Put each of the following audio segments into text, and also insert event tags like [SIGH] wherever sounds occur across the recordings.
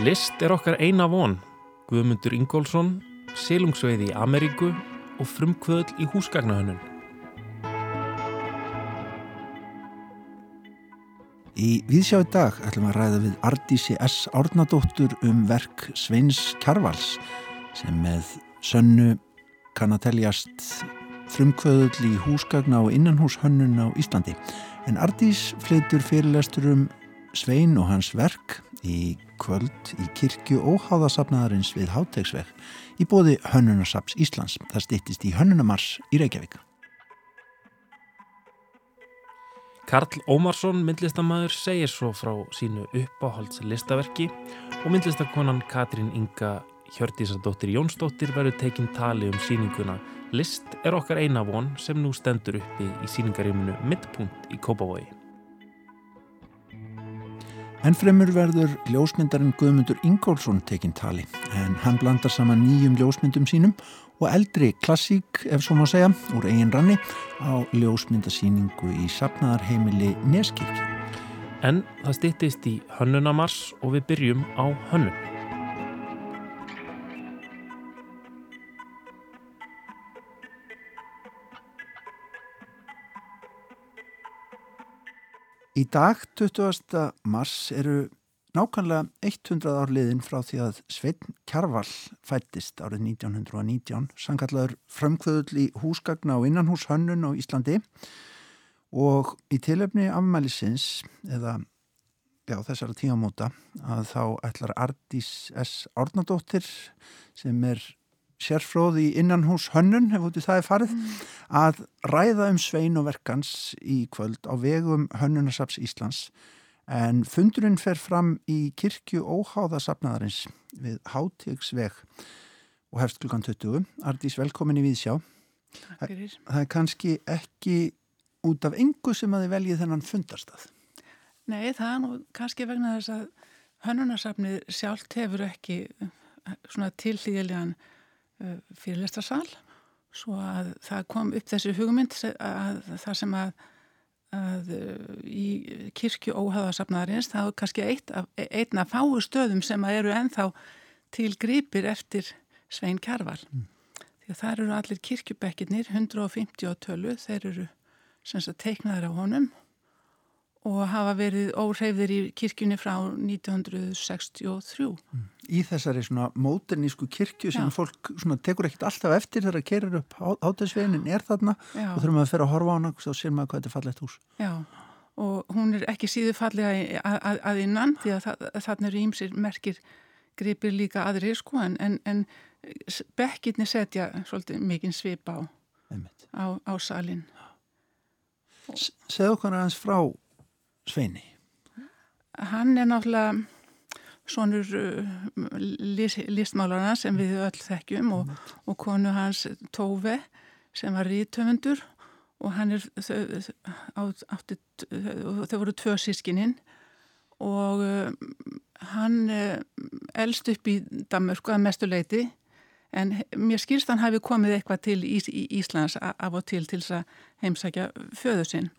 List er okkar eina von, Guðmundur Ingólfsson, Silungsveið í Ameríku og frumkvöðl í húsgagnahönnun. Í Víðsjá í dag ætlum að ræða við Ardísi S. Árnadóttur um verk Sveins Kjarvals sem með sönnu kann að teljast frumkvöðull í húsgagna og innanhúshönnun á Íslandi. En Ardís flytur fyrirlestur um Svein og hans verk í kvöld í kirkju óháðasafnaðarins við Hátegsveg í bóði Hönnunasaps Íslands. Það stýttist í Hönnunamars í Reykjavík. Karl Ómarsson, myndlistamæður, segir svo frá sínu uppáhaldslistaverki og myndlistakonan Katrín Inga Hjördísardóttir Jónsdóttir verður tekinn tali um síninguna List er okkar eina von sem nú stendur uppi í síningaríminu Midpunkt í Kópavogi. En fremur verður ljósmyndarinn Guðmundur Ingólfsson tekinn tali en hann blandar saman nýjum ljósmyndum sínum og eldri klassík, ef svo má segja, úr eigin ranni á ljósmyndasýningu í sapnaðarheimili Neskirkju. En það stýttist í Hönnunamars og við byrjum á Hönnun. Í dag, 20. mars, eru nákvæmlega 100 ár liðin frá því að Svein Kjarval fættist árið 1919, sangallaður frömkvöðull í húsgagna og innanhúshönnun á Íslandi og í tilöfni afmælisins, eða já, þessara tíamóta, að þá ætlar Ardís S. Árnadóttir sem er sérfróð í innanhús hönnun, ef út í það er farið, mm. að ræða um svein og verkans í kvöld á vegum Hönnunasaps Íslands en fundurinn fer fram í kirkju óháðasapnaðarins við Hátíksveg og hefst klukkan 20. Ardís, velkomin í Víðsjá. Takk fyrir. Það er kannski ekki út af engu sem að þið veljið þennan fundarstað. Nei, það er nú kannski vegna þess að Hönnunarsapnið sjálft hefur ekki svona tilhlýðilegan Uh, fyrirlestarsal svo að það kom upp þessi hugmynd að það sem að, að uh, í kirkju óhaðasafnaðarins þá er kannski eitt af, einn af fáu stöðum sem að eru enþá til gripir eftir Svein Kjarval mm. því að það eru allir kirkjubekkinir 150 á tölu, þeir eru sem sagt teiknaður á honum og hafa verið óhreyfðir í kirkjunni frá 1963. Mm. Í þessari svona móternísku kirkju sem Já. fólk svona tekur ekkert alltaf eftir þegar það kerir upp átæðsveginin er þarna Já. og þurfum að fyrir að horfa á hana og þá sér maður hvað þetta er fallegt hús. Já, og hún er ekki síðu fallega að, að, að innan því að það, þarna eru ímsir merkir gripir líka aðri sko en, en, en bekkirni setja svolítið mikinn svip á, á, á salin. Segð okkar aðeins frá Sveini? Hann er náttúrulega svonur list, listmálarna sem við öll þekkjum og, og konu hans Tóve sem var rítöfundur og hann er þau, átti, þau voru tvö sískininn og uh, hann uh, elst upp í Danmörku að mestu leiti en mér skýrst hann hafi komið eitthvað til Ís, Íslands af og til til þess að heimsækja föðu sinn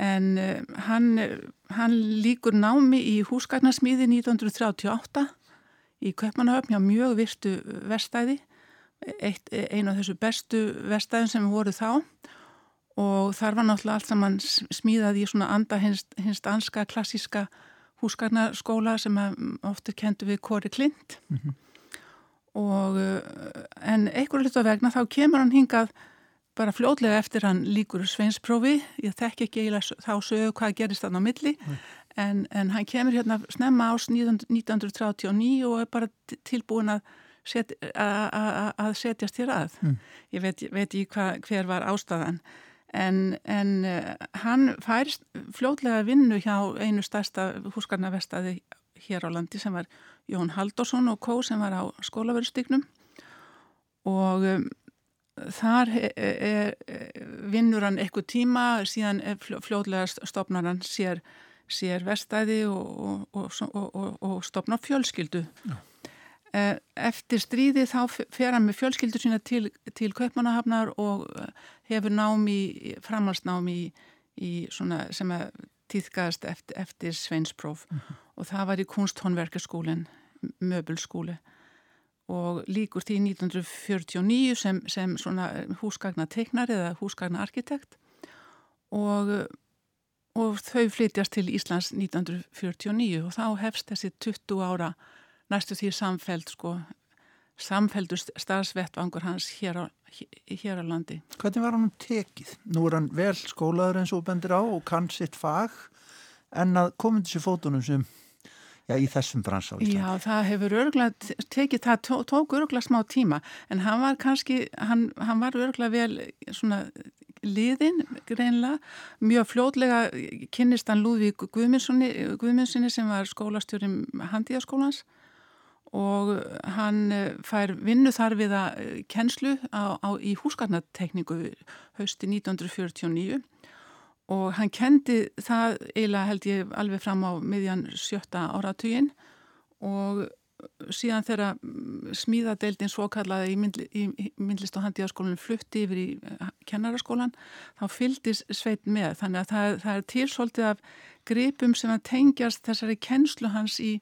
en uh, hann, hann líkur námi í húsgagnasmíði 1938 í Köpmannahöfn hjá mjög virtu vestæði einu af þessu bestu vestæðin sem voru þá. Og þar var náttúrulega allt saman smíðað í svona anda hins, hins danska klassíska húsgagnaskóla sem ofta kentu við Kori Klint. Mm -hmm. og en einhverju litur vegna þá kemur hann hingað bara fljóðlega eftir hann líkur sveinsprófi, ég þekk ekki þá sögu hvað gerist þann á milli. En, en hann kemur hérna snemma ás 1939 og er bara tilbúin að, set, að setjast hér að. Mm. ég veit, veit ekki hva, hver var ástæðan. En, en uh, hann færst fljóðlega vinnu hjá einu stærsta húsgarnavestaði hér á landi sem var Jón Haldursson og Kó sem var á skólaverustygnum og um, þar er, vinnur hann eitthvað tíma síðan fljóðlega stopnar hann sér, sér vestæði og, og, og, og stopnar fjölskyldu Já. Eh, eftir stríði þá fer hann með fjölskyldu sína til, til Kaupmannahafnar og hefur námi framhalsnámi í, í svona, sem að týðgast eftir, eftir sveinspróf mm -hmm. og það var í kunsthónverkeskólinn, möbulskóli og líkur því 1949 sem, sem svona húsgagna teiknar eða húsgagna arkitekt og, og þau flytjast til Íslands 1949 og þá hefst þessi 20 ára næstu því samfeld sko, samfeldur starfsvettvangur hans hér á, hér á landi. Hvernig var hann tekið? Nú er hann vel skólaður eins og bendir á og kann sitt fag en að komið þessi fótunum sem já, í þessum brans á Íslandi. Já, það hefur örgulega tekið, það tó, tók örgulega smá tíma en hann var kannski, hann, hann var örgulega vel svona liðin greinlega, mjög fljótlega kynnist hann Lúðvík Guðmundssoni sem var skólastjórim handíðaskólans og hann eh, fær vinnu þar við að kennslu á, á, í húsgarnatekningu hausti 1949 og hann kendi það eiginlega held ég alveg fram á miðjan sjötta áratugin og síðan þegar smíðadeildin svo kallaði í, myndli, í myndlist og handíðaskólanum flutti yfir í eh, kennaraskólan þá fyldis sveit með. Þannig að það, það er tilsóltið af gripum sem að tengjast þessari kennslu hans í,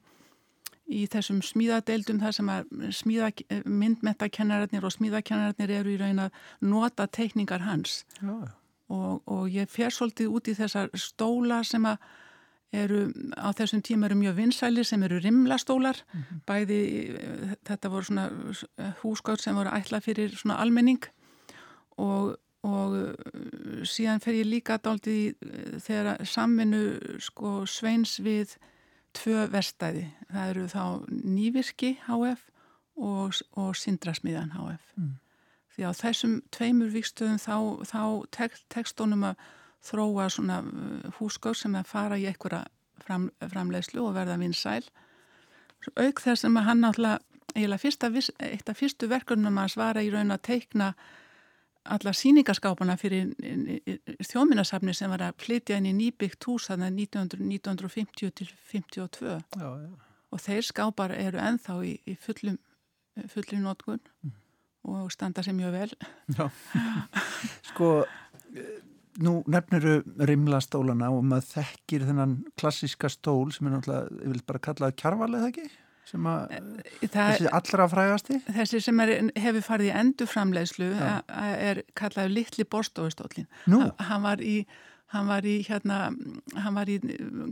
í þessum smíðadeildum þar sem að smíða, myndmetakennararnir og smíðakennararnir eru í raun að nota teikningar hans. Já og, og ég fer svolítið út í þessar stóla sem að eru á þessum tíma eru mjög vinsæli sem eru rimlastólar. Mm -hmm. bæði þetta voru svona húsgátt sem voru ætla fyrir svona almenning. Og, og síðan fer ég líka dálítið þegar samvinnu sko sveins við tvö verstæði það eru þá Nývirki HF og, og Sindrasmiðan HF mm því á þessum tveimur vikstöðum þá, þá tek, tekstónum að þróa svona uh, húsgóð sem að fara í einhverja fram, framleiðslu og verða vinsæl. Auk þess að hann náttúrulega eitt af fyrstu verkunum að svara í raun að teikna alla síningaskápana fyrir þjóminasafni sem var að flytja inn í nýbyggt hús þannig 1950 til 52 já, já. og þeir skápar eru enþá í, í fullum fullin nótgun mm og standa sér mjög vel. Já, sko nú nefniru rimlastólana og maður þekkir þennan klassiska stól sem er náttúrulega, ég vil bara kalla það kjarval eða ekki? sem að, eh, þessi allra frægasti? Þessi sem er, hefur farið í endurframlegslu er kallaður litli borstofustólin hann var í hann var í hérna hann var í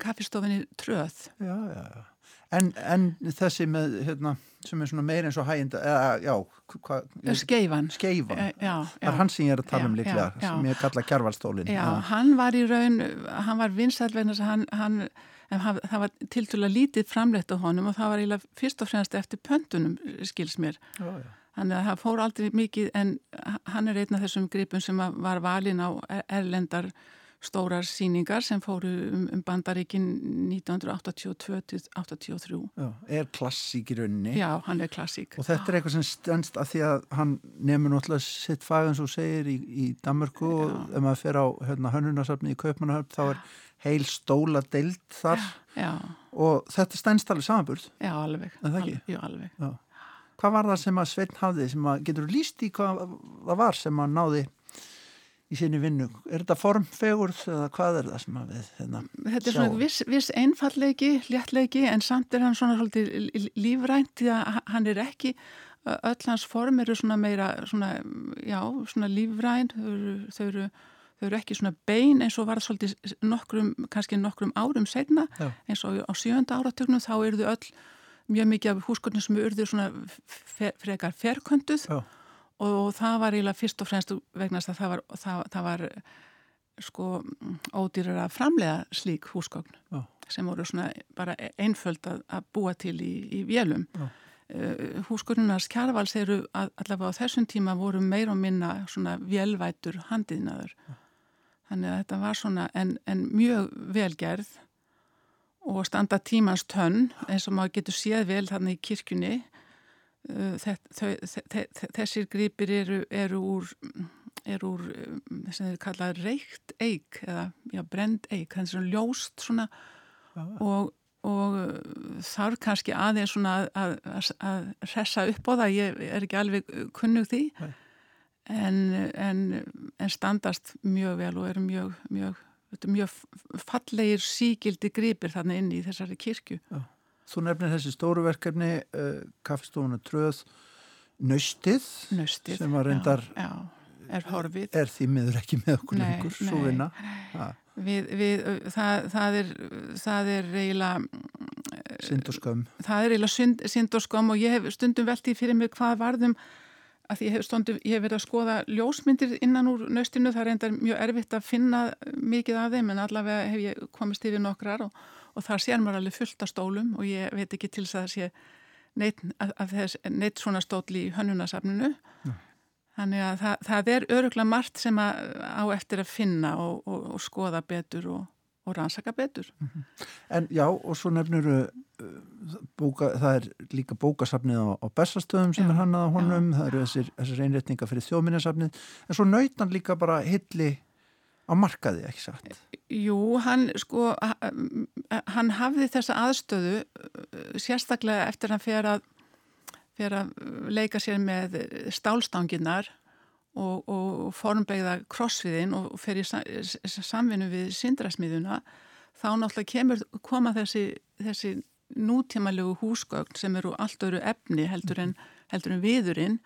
kaffistofinni Tröð. Já, já, já En, en þessi með, hérna, sem er svona meir eins og hæginda, eða, já, hva, Skeifan. Skeifan, já, já. það er hann sem ég er að tala um líklega, já, sem ég kalla kjærvalstólin. Já, hann var í raun, hann var vinsall vegna þess að hann, hann, hann, það var tiltúrlega lítið framleitt á honum og það var eiginlega fyrst og fremst eftir pöntunum, skils mér. Já, já. Þannig að það fór aldrei mikið, en hann er einn af þessum gripum sem var valin á erlendar stórar síningar sem fóru um, um bandaríkin 1982-83 Er klassík í rauninni. Já, hann er klassík. Og þetta er eitthvað sem stendst að því að hann nefnur náttúrulega sitt fag eins og segir í, í Danmarku Já. og ef maður fer á hérna, hönnunarsafni í Kaupmannahöfn þá er heil stóla deilt þar. Já. og þetta stendst alveg samanburð. Já, alveg, alveg, Já, alveg. Hvað var það sem að Sveitn hafði sem að getur líst í hvað það var sem að náði í sinni vinnu. Er þetta formfegurð eða hvað er það sem að við hérna, Þetta er svona viss, viss einfallleiki, léttleiki en samt er hann svona lífrænt því að hann er ekki öll hans form eru svona meira svona, já, svona lífræn. Þau eru, þau eru þau eru ekki svona bein eins og var það svolítið nokkrum, kannski nokkrum árum setna já. eins og á sjönda áratögnum þá eru þau öll mjög mikið af húsgöldnum sem eru svona frekar ferkönduð já og það var eiginlega fyrst og fremst vegna að það var, það, það var sko ódýrar að framlega slík húsgögn Já. sem voru svona bara einföld að, að búa til í, í vélum uh, eh, húsgögnunars kjærvals eru að, allavega á þessum tíma voru meir og minna svona vélvætur handiðnaður Já. þannig að þetta var svona en, en mjög velgerð og standa tímans tönn eins og maður getur séð vel þannig í kirkjunni þessir gripir eru, eru úr, er úr sem þeir kalla reykt eik eða já, brend eik, er svona ljóst svona og, og þarf kannski aðeins svona að, að, að hressa upp á það, ég er ekki alveg kunnug því. En, en, en standast mjög vel og eru mjög, mjög mjög fallegir síkildi gripir þannig inn í þessari kirkju. Já. Þú nefnir þessi stóru verkefni, uh, kaffestofuna Tröð, Nöstið, Nöstið sem var reyndar, já, já, er. Er því miður ekki með okkur lengur, svo vinna. Við, við, það, það, er, það er eiginlega... Synd og skömm. Það er eiginlega synd, og skömm og ég hef stundum veldið fyrir mig hvað varðum að ég hef, stundu, ég hef verið að skoða ljósmyndir innan úr nöstinu, það er enda mjög erfitt að finna mikið af þeim en allavega hef ég komist yfir nokkrar og, og þar sér maður alveg fullt af stólum og ég veit ekki til þess að það sé neitt, þess, neitt svona stóli í hönnunasafninu ja. þannig að það, það er öruglega margt sem að, á eftir að finna og, og, og skoða betur og og rannsaka betur. Mm -hmm. En já, og svo nefnir uh, bóka, það er líka bókasafnið á, á bestastöðum sem já, er hannað á honum, já. það eru þessir, þessir einrétninga fyrir þjóðminnarsafnið, en svo nautan líka bara hilli á markaði, ekki sagt? Jú, hann sko, hann hafði þessa aðstöðu uh, sérstaklega eftir hann fyrir að, fyrir að leika sér með stálstanginnar og, og formbegða krossviðin og í samvinnu við sindrasmiðuna þá náttúrulega kemur, koma þessi, þessi nútímalegu húsgögn sem eru allt öru efni heldur en, heldur en viðurinn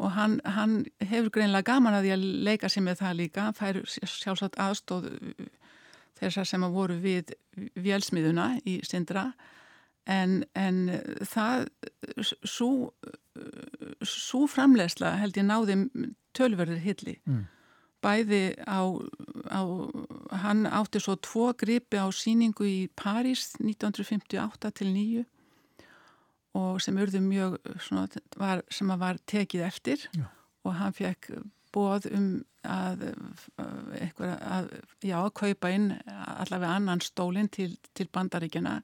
og hann, hann hefur greinlega gaman að því að leika sér með það líka, hann fær sjálfsagt aðstóð þessar sem að voru við vélsmiðuna í Sindra. En, en það svo, svo framlegsla held ég náði tölverðir hilli. Mm. bæði á, á hann átti svo tvo gripi á síningu í París 1958 til 9 og sem urðu mjög svona, var, sem að var tekið eftir já. og hann fekk bóð um að, að, að já, kaupa inn allavega annan stólinn til, til bandaríkjana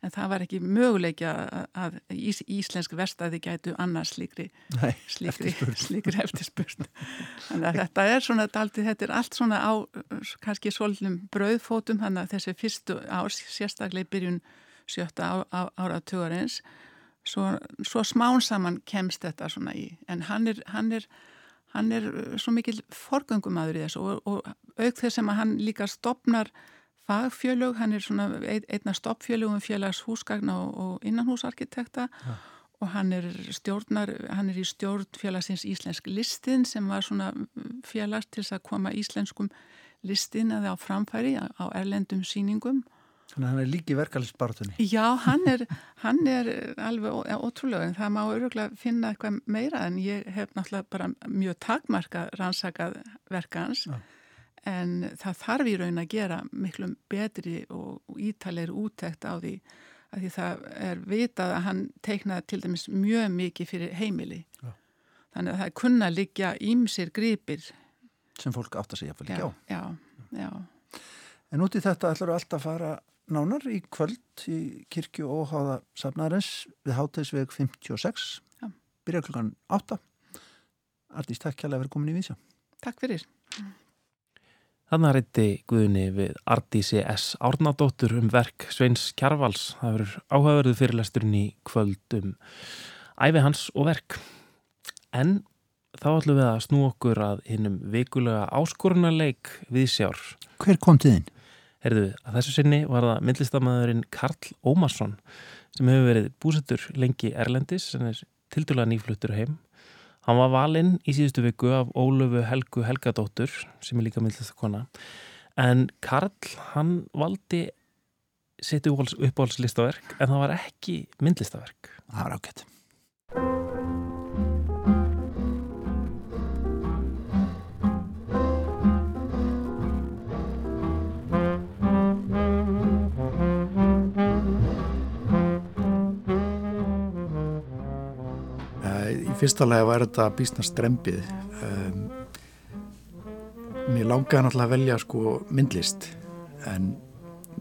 en það var ekki möguleikja að ís, íslensk verstaði gætu annars slíkri, Nei, [LAUGHS] slíkri, eftirspurn. Þannig að þetta er svona, þetta er allt svona á kannski svolnum brauðfótum, þannig að þessi fyrstu árs, sérstaklega í byrjun sjötta á, á, ára tugarins, svo, svo smán saman kemst þetta svona í, en hann er, hann er, hann er svo mikil forgöngumadur í þessu og, og auk þess að hann líka stopnar fagfjölög, hann er svona einna stoppfjölögum félags húsgagna og, og innanhúsarkitekta ja. og hann er stjórnar, hann er í stjórn félagsins Íslensk listin sem var svona félags til að koma íslenskum listin að það á framfæri á erlendum síningum. Þannig að hann er líki verkefælisbartunni. Já, hann er, hann er alveg ótrúlega en það má öruglega finna eitthvað meira en ég hef náttúrulega bara mjög takmarka rannsakað verkans ja en það þarf í raun að gera miklu betri og, ítalegri úttekt á því að því það er vitað að hann teiknaði til dæmis mjög mikið fyrir heimili já. þannig að það er kunna líka ímsir gripir sem fólk átt að segja fyrir ekki á já, já. En út í þetta ætlar við alltaf að fara nánar í kvöld í kirkju og háða safnarins við hátæðisveg 56 byrja klukkan 8 Artís, takk kjærlega fyrir komin í vísa Takk fyrir Þannig reyndi Guðni við Ardísi S. Árnadóttur um verk Sveins Kjarvals. Það verður áhugaverðu fyrirlesturinn í kvöld um æfi hans og verk. En þá ætlum við að snú okkur að hinnum vikulega áskorunarleik við sjár. Hver kom til þinn? Herðu, að þessu sinni var það myndlistamæðurinn Karl Ómarsson sem hefur verið búsettur lengi Erlendis sem er tildurlega nýfluttur heim Hann var valinn í síðustu viku af Ólöfu Helgu Helgadóttur sem er líka myndlistakona en Karl hann valdi sitt uppáhaldslistaverk en það var ekki myndlistaverk. Það var ágætt. Fyrsta lega var þetta bísna strempið um, mér langaði náttúrulega að velja sko myndlist en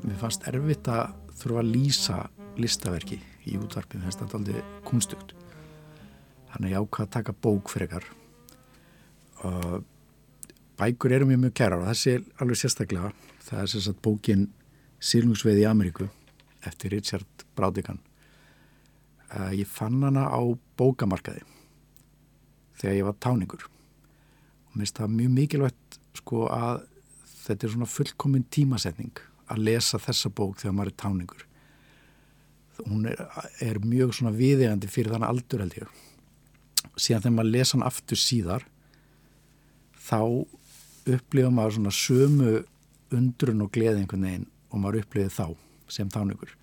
mér fannst erfitt að þurfa að lýsa listaverki í útvarpið þess að þetta aldrei kunstugt hann er jákað að taka bók fyrir ykkar og bækur eru mjög mjög kærar og þessi er alveg sérstaklega. Það er sérstaklega bókin Silungsveið í Ameríku eftir Richard Braudigan uh, ég fann hana á bókamarkaði þegar ég var táningur. Og mér finnst það mjög mikilvægt sko að þetta er svona fullkomin tímasetning að lesa þessa bók þegar maður er táningur. Hún er, er mjög svona viðegandi fyrir þannig aldur held ég. Síðan þegar maður lesa hann aftur síðar þá upplifa maður svona sömu undrun og gleði einhvern veginn og maður upplifið þá sem táningur.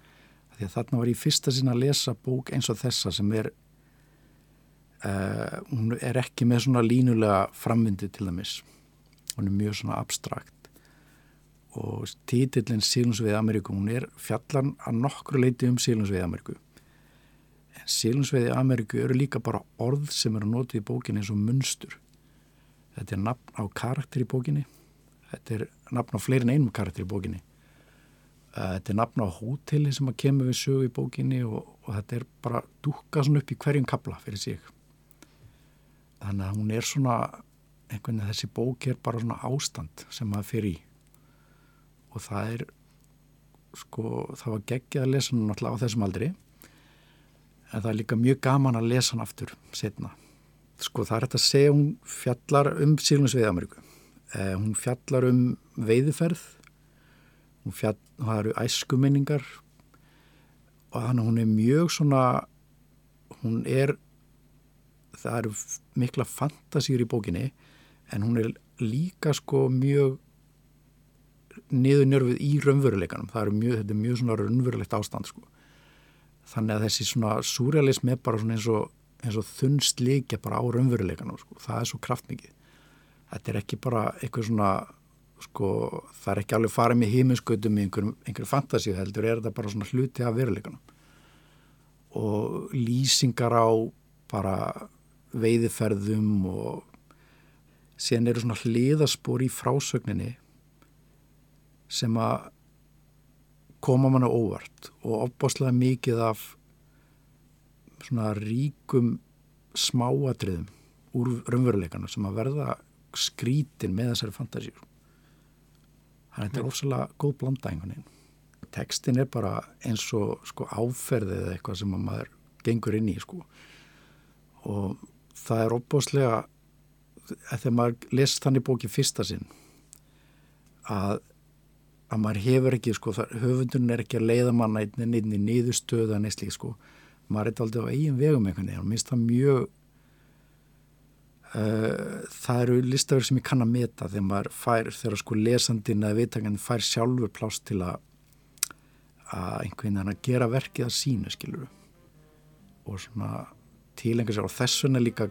Því að þarna var ég fyrsta sinna að lesa bók eins og þessa sem er uh, hún er ekki með svona línulega framvindu til dæmis. Hún er mjög svona abstrakt. Og títillin Sílundsveið Ameríku, hún er fjallan að nokkru leiti um Sílundsveið Ameríku. En Sílundsveið Ameríku eru líka bara orð sem eru notið í bókinni eins og munstur. Þetta er nafn á karakter í bókinni. Þetta er nafn á fleirin einum karakter í bókinni. Þetta er nafn á hóteli sem að kemur við sögu í bókinni og, og þetta er bara dúka svona upp í hverjum kabla fyrir sig þannig að hún er svona einhvern veginn þessi bók er bara svona ástand sem maður fyrir í. Og það er sko, það var geggið að lesa hann alltaf á þessum aldri. En það er líka mjög gaman að lesa hann aftur setna. Sko það er þetta að segja hún fjallar um Sílunsveiði Ameríku. Eh, hún fjallar um veiðferð hún fjallar, það eru æskuminningar. Og þannig hún er mjög svona hún er það eru mikla fantasýr í bókinni en hún er líka sko mjög niður njörfið í raunveruleikanum það er mjög, þetta er mjög svona raunverulegt ástand sko. þannig að þessi svona surrealism er bara svona eins og, og þunn slikja bara á raunveruleikanum sko. það er svo kraftmikið þetta er ekki bara eitthvað svona sko, það er ekki alveg farið með híminskautum í einhverjum, einhverjum fantasíu heldur er þetta bara svona hluti af veruleikanum og lýsingar á bara veiðiferðum og síðan eru svona hliðaspor í frásögninni sem að koma manna óvart og opbáslega mikið af svona ríkum smáatriðum úr raunveruleikana sem að verða skrítin með þessari fantasíur þannig að þetta er ofsalega góð blanda einhvern veginn. Tekstin er bara eins og sko áferðið eða eitthvað sem að maður gengur inn í sko. Og það er opbáslega þegar maður lest þannig bóki fyrsta sinn að að maður hefur ekki, sko, höfundun er ekki að leiða manna inn í nýðustöða neslík, sko, maður er aldrei á eigin vegum einhvern veginn. Og minnst það mjög uh, það eru listaverk sem ég kann að meta þegar maður fær, þegar sko lesandin eða viðtakandi fær sjálfur plást til að að einhvern veginn að gera verkið að sína, skiluru og svona tílengar sér og þess vegna líka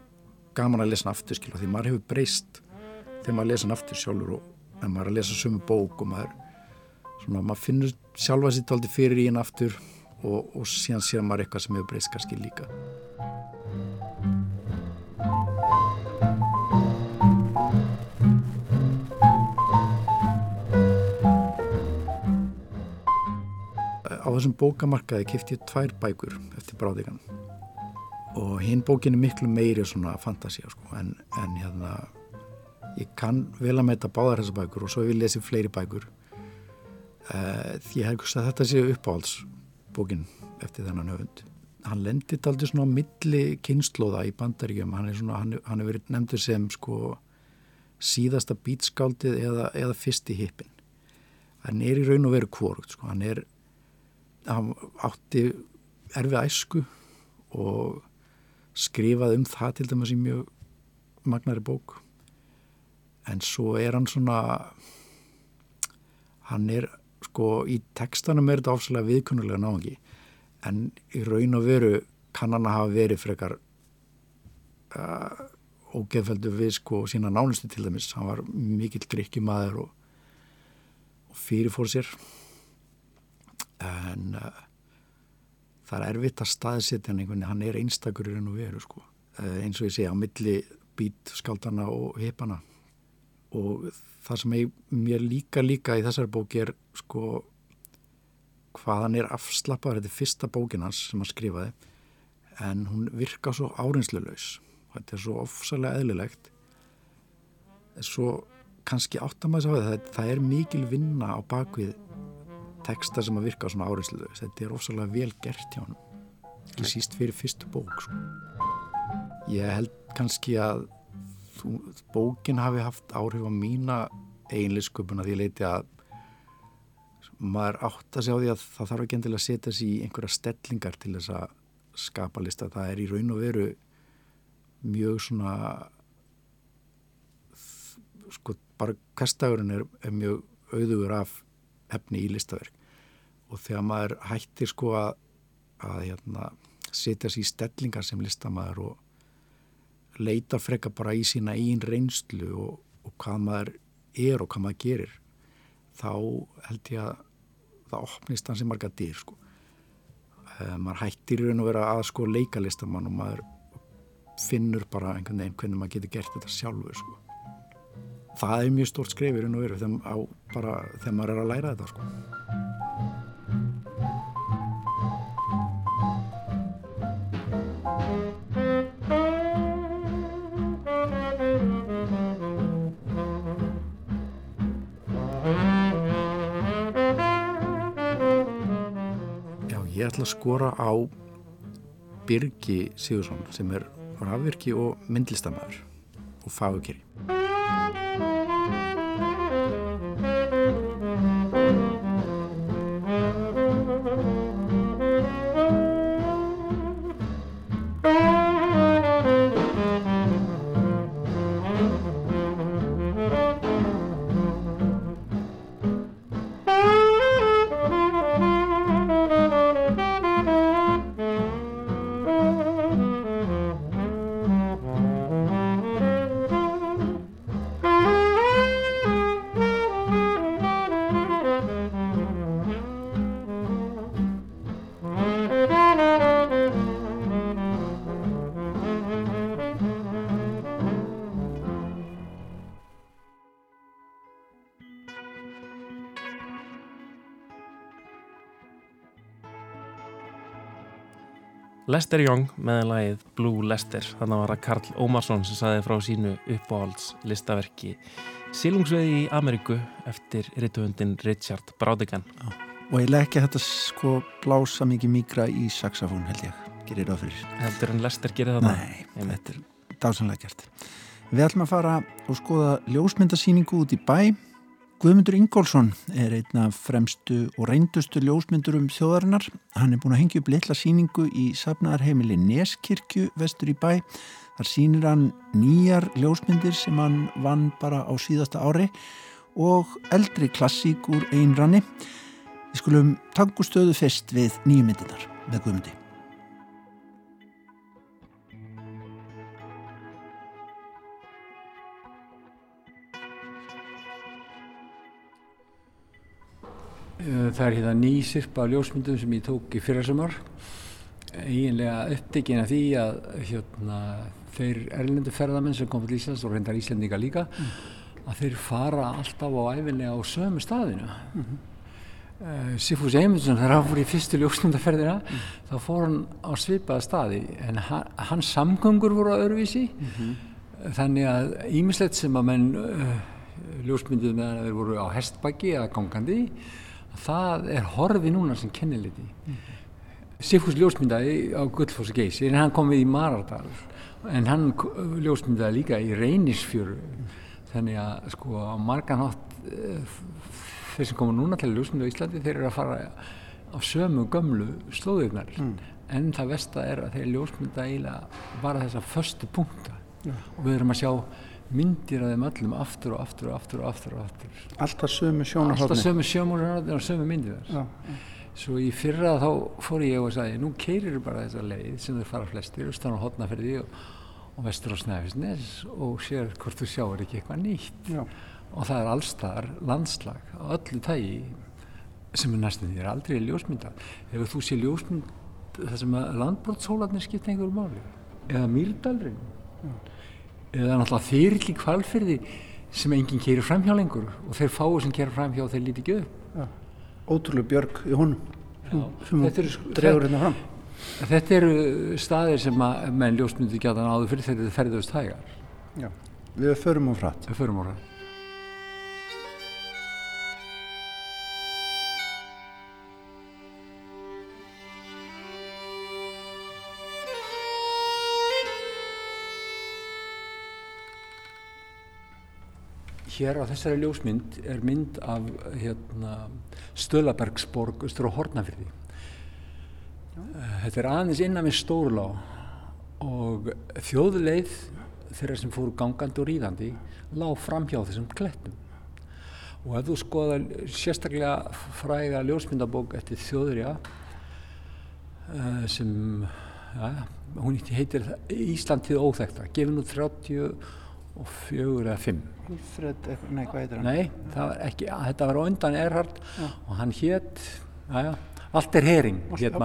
gaman að lesa aftur, skiluru, því maður hefur breyst þegar maður lesa aftur sjálfur og en maður er að lesa sumu bók og maður svona maður finnur sjálfa sitt aldrei fyrir í henn aftur og, og síðan sér maður eitthvað sem hefur breyst kannski líka. Á þessum bókamarkaði kifti ég tvær bækur eftir bráðigan og hinn bókin er miklu meiri svona fantasía sko en, en hérna ég kann vel að metta báðar þessar bækur og svo vil ég lesi fleiri bækur Uh, því ég hef að þetta sé uppáhaldsbókin eftir þennan höfund. Hann lendir aldrei svona á milli kynnslóða í bandaríkjum hann er svona, hann, hann er verið nefndur sem sko síðasta bítskáldið eða, eða fyrsti hippin. Hann er í raun og veru kvorugt sko, hann er hann átti erfið æsku og skrifað um það til dæmis í mjög magnari bók. En svo er hann svona hann er sko í textanum er þetta ofsalega viðkunnulega náðungi en í raun og veru kann hann að hafa verið frekar uh, ógeðfeldu við sko sína nánustu til dæmis. Hann var mikill drikkjumæður og, og fyrirfór sér. En uh, það er erfitt að staðsetja hann einhvern veginn, hann er einstakur í raun og veru sko. Uh, eins og ég segja á milli bít skaldana og hipana og það sem ég, mér líka líka í þessari bóki er sko hvaðan er afslappaður. Þetta er fyrsta bókin hans sem hann skrifaði en hún virka svo áreinslulegs þetta er svo ofsalega eðlilegt. Svo kannski áttamæðis á það það er mikil vinna á bakvið texta sem að virka svona áreinslulegs þetta er ofsalega vel gert hjá hann ekki síst fyrir fyrstu bók sko. ég held kannski að þú, bókin hafi haft áhrif á mína einlisköpuna því leiti að maður átt að sjá því að það þarf ekki endilega að setja sér í einhverja stellingar til þess að skapa lista. Það er í raun og veru mjög svona sko bara hverstagurinn er, er mjög auðugur af efni í listaverk og þegar maður hættir sko að, að hérna, setja sér í stellingar sem listamæður og leita freka bara í sína einn reynslu og, og hvað maður er og hvað maður gerir þá held ég að það opnist hans í marga dyr sko. Uh, maður hættir í raun og vera að sko leika listamann og maður finnur bara einhvern veginn hvernig maður getur gert þetta sjálfur sko. Það er mjög stórt skref í raun og veru þegar, maður er að læra þetta sko. ég ætla að skora á Birgi Sigursson sem er rafvirki og myndlistamæður og fagukeri. Lester Young með lagið Blue Lester. Þannig var það Karl Ómarsson sem saði frá sínu uppáhalds listaverki Silungsveði í Ameríku eftir rittuhundin Richard Braudigan og ég legg ekki að þetta sko blása mikið migra í saxofón held ég, gerir það fyrir. Heldur en Lester gerir það Nei, þetta er dásanlega gert. Við ætlum að fara og skoða ljósmyndasýningu út í bæ Guðmundur Ingólfsson er einn af fremstu og reyndustu ljósmyndurum þjóðarinnar. Hann er búin að hengja upp litla síningu í safnaðarheimili Neskirkju vestur í bæ. Þar sínir hann nýjar ljósmyndir sem hann vann bara á síðasta ári og eldri klassík úr einranni. Við skulum tangu stöðu fyrst við nýjumyndinar með Guðmundi. Það er hérna ný sirpa ljósmyndum sem ég tók í fyrirsamar. Íginlega uppdegin að því að hérna, þeir erlendu ferðamenn sem kom til Íslands og reyndar Íslandinga líka, mm. að þeir fara alltaf á æfinlega á sömu staðinu. Mm -hmm. uh, Sifús Eymundsson, þegar hann fór í fyrstu ljósmyndaferðina, mm. þá fór hann á svipaða staði, en hann, hans samgöngur voru á öðruvísi, -hmm. þannig að ímislegt sem að menn uh, ljósmynduð meðan þeir voru á hestbakki eða gangandi, það er horfi núna sem kenniliti mm. Sifus ljósmyndaði á Gullfoss geysi en hann kom við í Marardal en hann ljósmyndaði líka í Reynisfjöru mm. þannig að sko á marganhátt þeir sem koma núna til ljósmynda á Íslandi þeir eru að fara á sömu gömlu slóðirnar mm. en það vest að er að þeir ljósmynda eiginlega bara þessa förstu punkta og við erum að sjá myndir af þeim öllum aftur og aftur og aftur og aftur og aftur. Alltaf sömu sjónarhóðni Alltaf sömu sjónarhóðni og sömu myndir þar. Svo í fyrra þá fór ég og sagði nú keirir bara þessa leið sem þau fara flestir austan á Hotnaferði og, og vestur á Snæfisnes og sér hvort þú sjáur ekki eitthvað nýtt. Já. og það er allstar landslag á öllu tægi sem er næstum því er aldrei ljósmynda ef þú sé ljósmynd það sem að landbrótshólanir skipta einhverju máli? Eða mýrdalring eða náttúrulega þyrli kvalfyrði sem enginn keirir fram hjá lengur og þeir fáu sem keirir fram hjá þeir líti ekki upp. Ja. Ótrúlega björg í honum sem dregur hérna fram. Þetta eru staðir sem að menn ljósmyndi gæta áður fyrir þegar þetta ferðast hægar. Já, við förum á frætt Við förum á frætt hér á þessari ljósmynd er mynd af hérna, Stölabergsborg austur á Hortnafyrði. Þetta er aðeins innan við Stórlá og þjóðleið þeirra sem fóru gangandi og ríðandi lág fram hjá þessum klettum. Og ef þú skoða sérstaklega fræga ljósmyndabók eftir þjóðurja uh, sem, ja, hún heitir Ísland til óþekta, gefin út 30 og fjögur eða fimm Fred, nei, hvað heitir hann? Nei, var ekki, þetta var undan Erhard ja. og hann hétt Walter Hering hét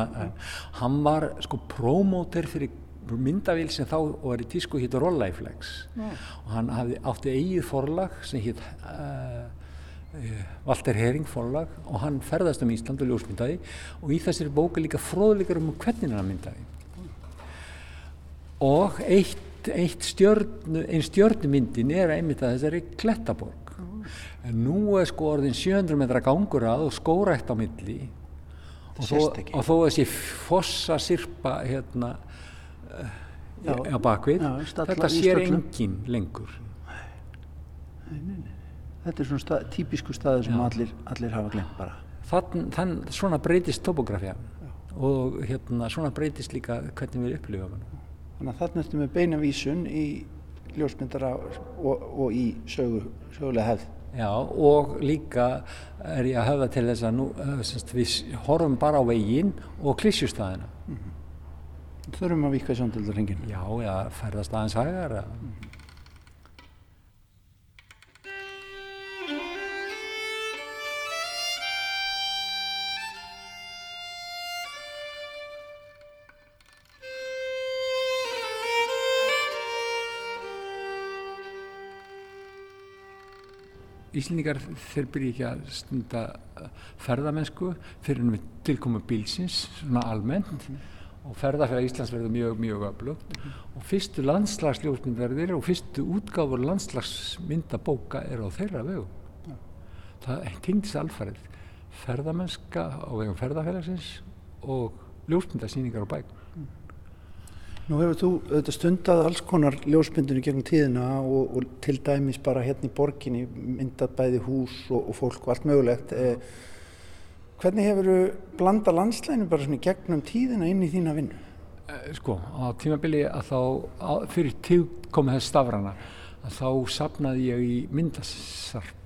hann var sko prómóter fyrir myndavíl sem þá var í tísku hitt Rolleiflex ja. og hann hafði, átti eigið forlag sem hitt uh, uh, Walter Hering forlag og hann ferðast um Ísland og ljósmyndaði og í þessari bóku líka fróðleikar um hvernig hann myndaði og eitt eitt stjörnu, einn stjörnumyndin er einmitt að þessari klettaborg. En nú er sko orðin 700 metra gangur að og skórætt á milli. Og þó, og þó þessi fossa sirpa hérna uh, já, á bakvið já, stalla, þetta sér engin lengur. Nei, nei, nei. Þetta er svona stað, típisku staði sem allir, allir hafa glemt bara. Þann, þann, svona breytist topografja og hérna svona breytist líka hvernig við upplifa hann Þannig að þarna ertum við beinavísun í ljósmyndara og, og í sögu, sögulega hefð. Já og líka er ég að hafa til þess að nú, semst, við horfum bara á veginn og klísjustæðina. Mm -hmm. Þurfum að vika í samtöldarhengin? Já, já, ferðast aðeins hægar. Mm -hmm. Íslendingar þeir byrja ekki að stunda uh, ferðamennsku fyrir um tilkomu bílsins svona almennt mm -hmm. og ferðarfæra Íslands verður mjög mjög öflugt mm -hmm. og fyrstu landslagsljósmyndverðir og fyrstu útgáfur landslagsmyndabóka er á þeirra vegu ja. það tengis alfarið ferðamennska á vegum ferðarfæragsins og ljósmyndasýningar og bæk Nú hefur þú auðvitað stundað alls konar ljósmyndinu gegn tíðina og, og til dæmis bara hérna í borginni myndað bæði hús og, og fólk og allt mögulegt. Eh, hvernig hefur þú blanda landslæginu bara svona gegnum tíðina inn í þína vinnu? Eh, sko, á tímabili að þá, á, fyrir tíu komið þess stafrana, að þá sapnaði ég í myndasarp.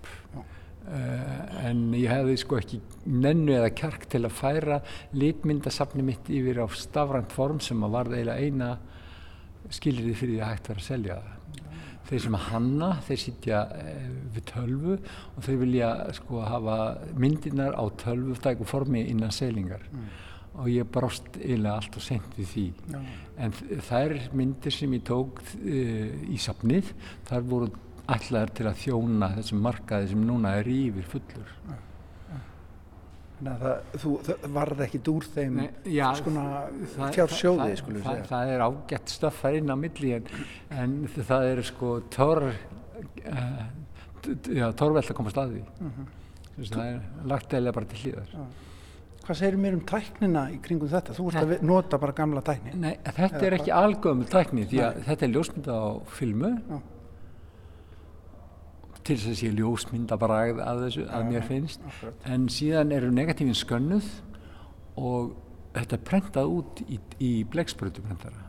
Uh, en ég hefði sko ekki nennu eða kjark til að færa litmyndasafni mitt yfir á stafrænt form sem að varða eiginlega eina skilriði fyrir því að hægt verið að selja það þeir sem að hanna, þeir sitja uh, við tölvu og þeir vilja sko hafa myndirnar á tölvutæku formi innan selingar mm. og ég brást eiginlega allt og sent við því Já. en þær myndir sem ég tók uh, í safnið, þar voru allar til að þjóna þessum markaði sem núna er yfir fullur Þannig að það, þú, það varði ekkit úr þeim Nei, já, skona fjársjóði það, það, það, það er ágætt stöffar inn á milli en, en það er sko tór uh, tórveld að koma staði uh mhm. -huh. það er lagt eða bara til hlýðar uh. Hvað segir mér um tæknina í kringum þetta? Þú ert að nota bara gamla tækni Nei, þetta er ekki algöðum tækni því að þetta er ljósmynda á filmu til þess að sé ljósmyndabræð að þessu, að mér finnst. en síðan eru negatífin skönnuð og þetta er prentað út í, í blegsprötuprentara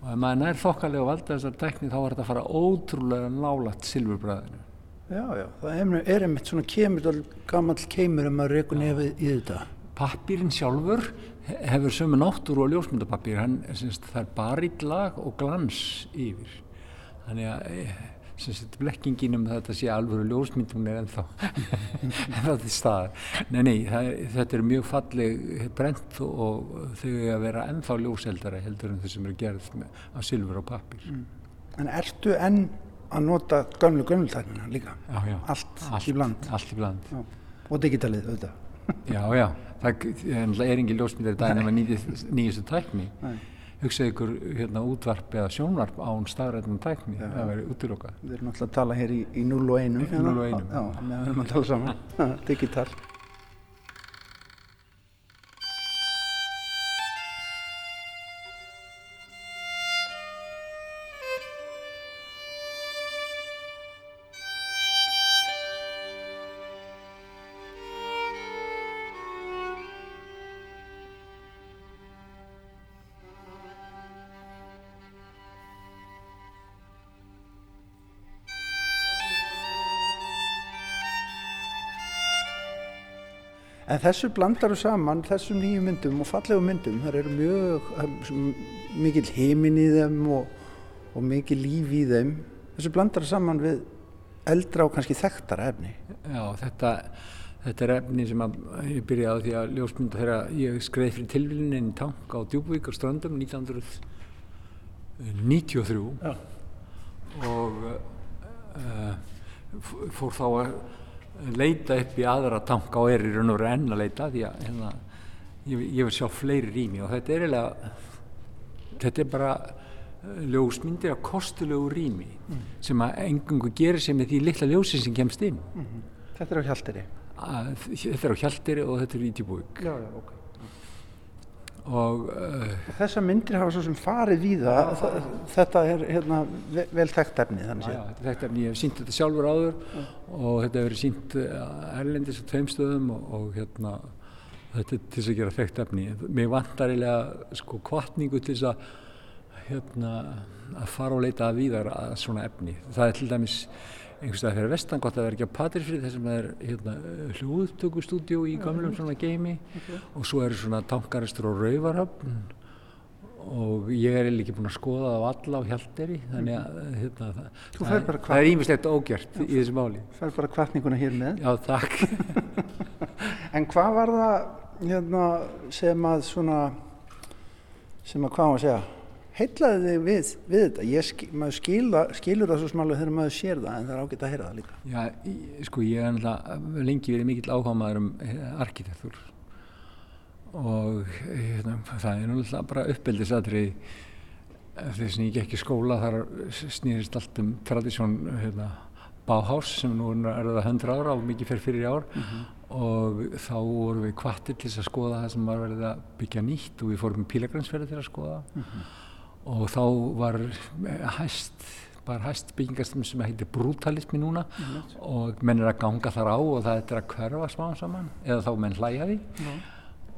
og ef maður nær þokkalega og valda þessar tekni þá er þetta að fara ótrúlega nálagt silfurbræðinu. Já, já, það er einmitt svona kemur gammal keimur um að reyku nefið í þetta. Pappirinn sjálfur hefur sömu náttúru og ljósmyndapappir hann, það er barillag og glans yfir. Þannig að eh, blekkingin um þetta sé alvöru ljósmyndum er ennþá [LAUGHS] ennþá til staðar. Nei, nei, það, þetta er mjög falleg brent og þau að vera ennþá ljóseldara heldur en þau sem eru gerð með, af silfur og pappir. Mm. En ertu enn að nota gamlu gömultæknina líka? Já, já. Allt, allt í bland? Allt í bland. Já. Og digitalið auðvitað? já, já. Það er engin ljósmyndar í daginn ef maður nýjast tækni. Nei hugsaðu ykkur hérna, útvarp eða sjónvarp án staðræðnum tækni, ja, það verður útilokkað. Við erum alltaf að tala hér í, í 0 og 1. Í 0 og 1. Já, við erum að tala saman, [LAUGHS] digital. En þessu blandaru saman, þessum nýju myndum og fallegu myndum, það eru mjög um, mikil heimin í þeim og, og mikil líf í þeim. Þessu blandaru saman við eldra og kannski þekktara efni. Já, þetta, þetta er efni sem að ég byrjaði á því að ljósmynda þegar ég skreið fyrir tilvílinin í tank á Djúbvík á strandum 1993 Já. og uh, fór þá að leita upp í aðra tanka og er í raun og veru enn að leita því að hérna, ég, ég vil sjá fleiri rými og þetta er eiginlega þetta er bara eh, ljósmyndir af kostulegu rými mm. sem að engungu gerir sem er því litla ljósin sem kemst inn mm -hmm. Þetta er á Hjaltiri? Að, þetta er á Hjaltiri og þetta er í Djúbúik Já, já, ok og uh, þessar myndir hafa svo sem farið það. Ja, þetta er hérna, vel þekkt efni þannig að ja, þekkt efni, ég hef sínt þetta sjálfur áður ja. og þetta hefur verið sínt eh, erlendis á tveimstöðum og, og hérna þetta er til þess að gera þekkt efni. Mér vantar eiginlega sko kvartningu til þess að hérna að fara og leita að víðar að svona efni. Það er til dæmis einhvers veginn fyrir vestan gott að vera ekki á Patrísfrið þessum það er hérna, hljóðtökustúdjó í gamlum svona geimi. Okay. og svo eru svona tankaristur og rauvarhöfn og ég er ekki búin að skoða á alla á hjalderi þannig að hérna, það, það, er ímislegt ógjört í þessu máli. Það er bara kvartninguna hér með. Já, takk. [LAUGHS] En hvað var það hérna, sem að svona sem að hvað var að segja heitlaði þig við, við þetta? Ég, maður skila, skilur það svo smálega þegar maður sér það en það er ágætt að heyra það líka. Já, sko ég er náttúrulega lengi verið mikill áhuga maður um eh, arkitektur. Og hérna, það er náttúrulega bara uppbyldisatri þess að ég gekk í skóla þar snýðist allt um tradísjón hérna, Bauhaus sem nú er það 100 ára og mikið fyrir fyrir ár. Mm -hmm. og þá vorum við kvartir til að skoða það sem var verið að byggja nýtt og við fórum pílagransferði til að skoða mm -hmm og þá var hæst bara hæst byggingastum sem heitir brutalismi núna. Mm. og menn er að ganga þar á og það er að hverfa smá saman eða þá menn hlæja því. Mm.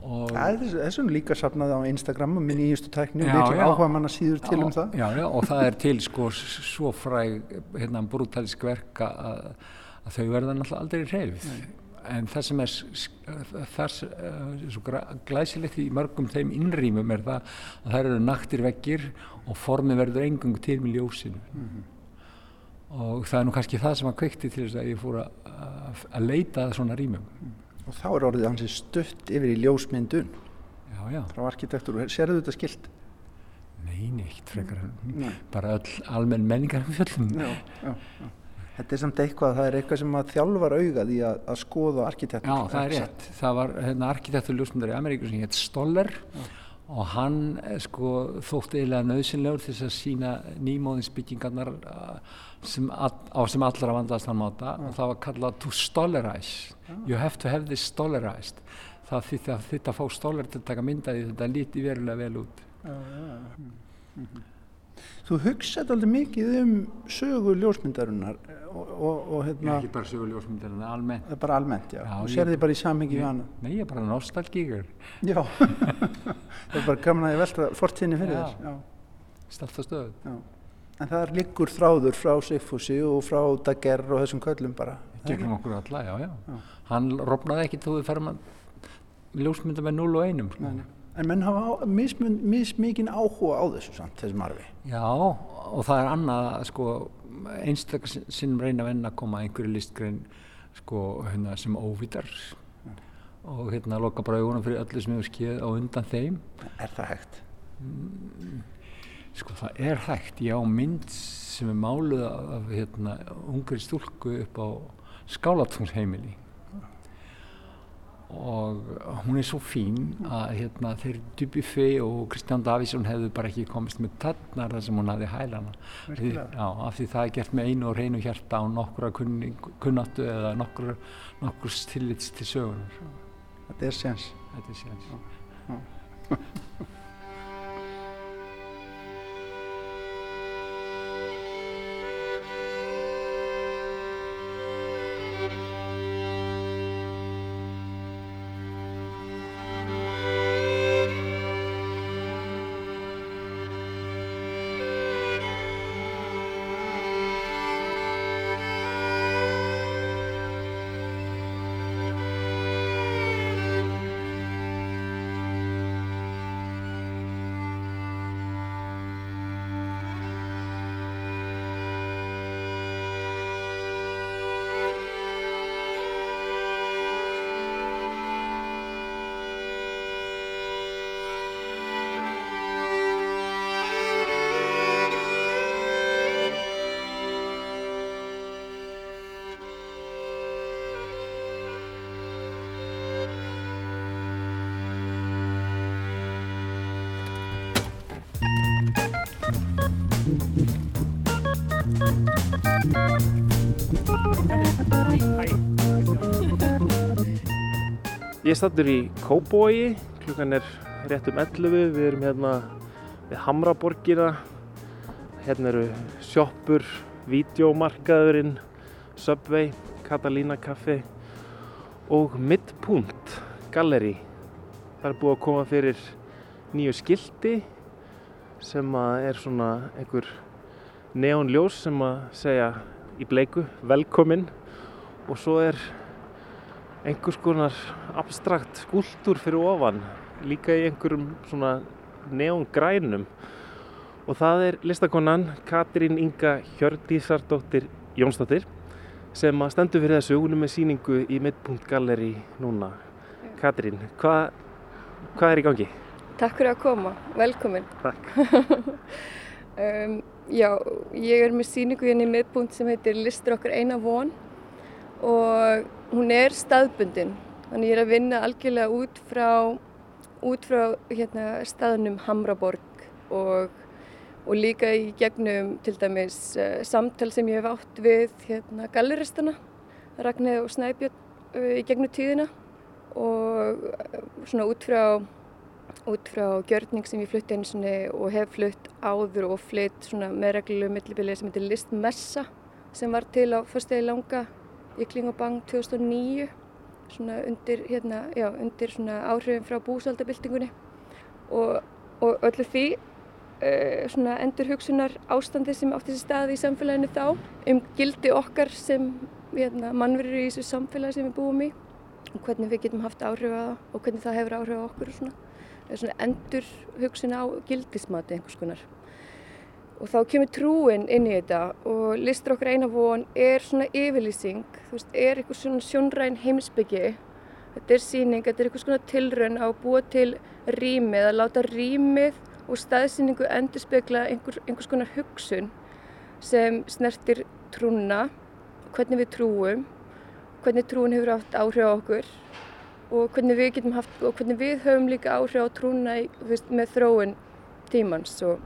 Það er þessum líka safnað á Instagram og minn í ístu tækni og miklu áhuga manna síður til já, um það. já, já, og það er til sko svo fræg hérna brutalisk verka að, að þau verða náttúrulega aldrei reyfið en það sem er þar svo glæsilegt í mörgum þeim innrýmum er það að það eru naktir veggir og formi verður engung til með ljósinu mm -hmm. og það er nú kannski það sem að kveikti til þess að ég fór að, leita að svona rýmum og þá er orðið hansi stutt yfir í ljósmyndun já, já. frá arkitektur, serðu þetta skilt? Nei, neitt frekar Nei. bara all, almenn menningar fjöldum já, já, já Þetta er samt eitthvað, það er eitthvað sem að þjálfar augað í að, að skoða arkitektur. Já, það er rétt. Það var hérna, arkitektur ljósmyndar í Ameríku sem hétt Stoller Já. og hann eh, sko, þótt eiginlega nöðsynlegur til þess að sína nýmóðinsbyggingarnar uh, sem, á sem allra vandast hann máta og það var kallað to stollerize. Já. You have to have this stollerized. Það þýtti að þetta fá Stoller til að taka myndaði þetta líti verulega vel út. Já, já, já. Mm -hmm. Þú hugsaði alveg mikið um sögu ljósmyndarinnar og, og, og hérna... Ekki bara sögu ljósmyndarinnar, almennt. Það er bara almennt, já. Þú sér því bara í samhengi við hana. Nei, ég er bara nostalgíkur. Já, [LAUGHS] það er bara gaman að ég velta fortíðinni fyrir þess. Já, stöðu. Já, en það er líkur þráður frá Sigfúsi og frá Dager og þessum köllum bara. Gegnum okkur alla, já, já. já. Hann rofnaði ekki þú að ljósmynda með 0 og 1. Sko. En menn hafa mismikinn áhuga á þessu samt, þessum arfi. Já, og það er annað, sko, einstakar sinnum reyna að venna að koma einhverju listgrein, sko, hérna, sem óvítar mm. og hérna loka bara augunum fyrir öllu sem hefur skeið á undan þeim. Er það hægt? Mm, sko, það er hægt. Já, mynd sem er máluð af, hérna, ungri stúlku upp á skálatungsheimili og hún er svo fín að hérna, þeir Dubuffé og Kristján Davísson hefðu bara ekki komist með tannar þar sem hún hafði hælana því, já, af því það er gert með einu og reynu hjarta á nokkura kunnattu eða nokkur, nokkur stillits til sögunar Þetta er séns. Þetta er séns [LAUGHS] Ég stattur í Kóbói, klukkan er rétt um 11, við erum hérna við Hamraborgina, hérna eru sjoppur, videómarkaðurinn, Subway, Catalina Café og Midpunkt Gallery. Það er búið að koma fyrir nýju skildi sem er svona einhver neonljós sem að segja í bleiku velkomin og svo er einhvers konar abstrakt skúltur fyrir ofan líka í einhverjum svona neongrænum. Og það er listakonan Katrín Inga Hjördísardóttir Jónsdóttir sem að stendur fyrir þessu. Hún er með síningu í Midpunkt Gallery núna. Katrín, hvað hva er í gangi? Takk fyrir að koma, velkomin. Takk. [LAUGHS] Um, Já, ég er með síningu hérna í Midpunkt sem heitir Listur okkar eina von. Og hún er staðbundin. Þannig ég er að vinna algjörlega út frá út frá hérna, staðnum Hamraborg og, og líka í gegnum til dæmis uh, samtal sem ég hef átt við hérna, galleristana Ragnæð og Snæbjörn uh, í gegnum tíðina. Og uh, svona út frá út frá gjörning sem ég flutti eins og hef flutt áður og flytt með reglulegu millibili sem heitir Listmessa sem var til á fyrstegi langa í Klingabang 2009 svona undir, hérna, já, undir svona áhrifin frá búsaldabildingunni og, og öllu því uh, svona endur hugsunar ástandi sem átti þessi staði í samfélaginu þá um gildi okkar sem hérna, mannverður í þessu samfélagi sem við búum í og hvernig við getum haft áhrif að og hvernig það hefur áhrif á okkur og svona svona endur hugsun á gildismati einhvers konar. Og þá kemur trúin inn í þetta og listur okkar eina von er svona yfirlýsing, þú veist, er eitthvað svona sjónræn heimsbyggi. Þetta er síning, þetta er eitthvað svona tilraun á að búa til rýmið, að láta rýmið og staðsýningu endur spekla einhver, einhvers konar hugsun sem snertir trúna, hvernig við trúum, hvernig trúin hefur átt áhrif á okkur og hvernig við getum haft og hvernig við höfum líka áhrif á trúna í, veist, með þróun tímans og,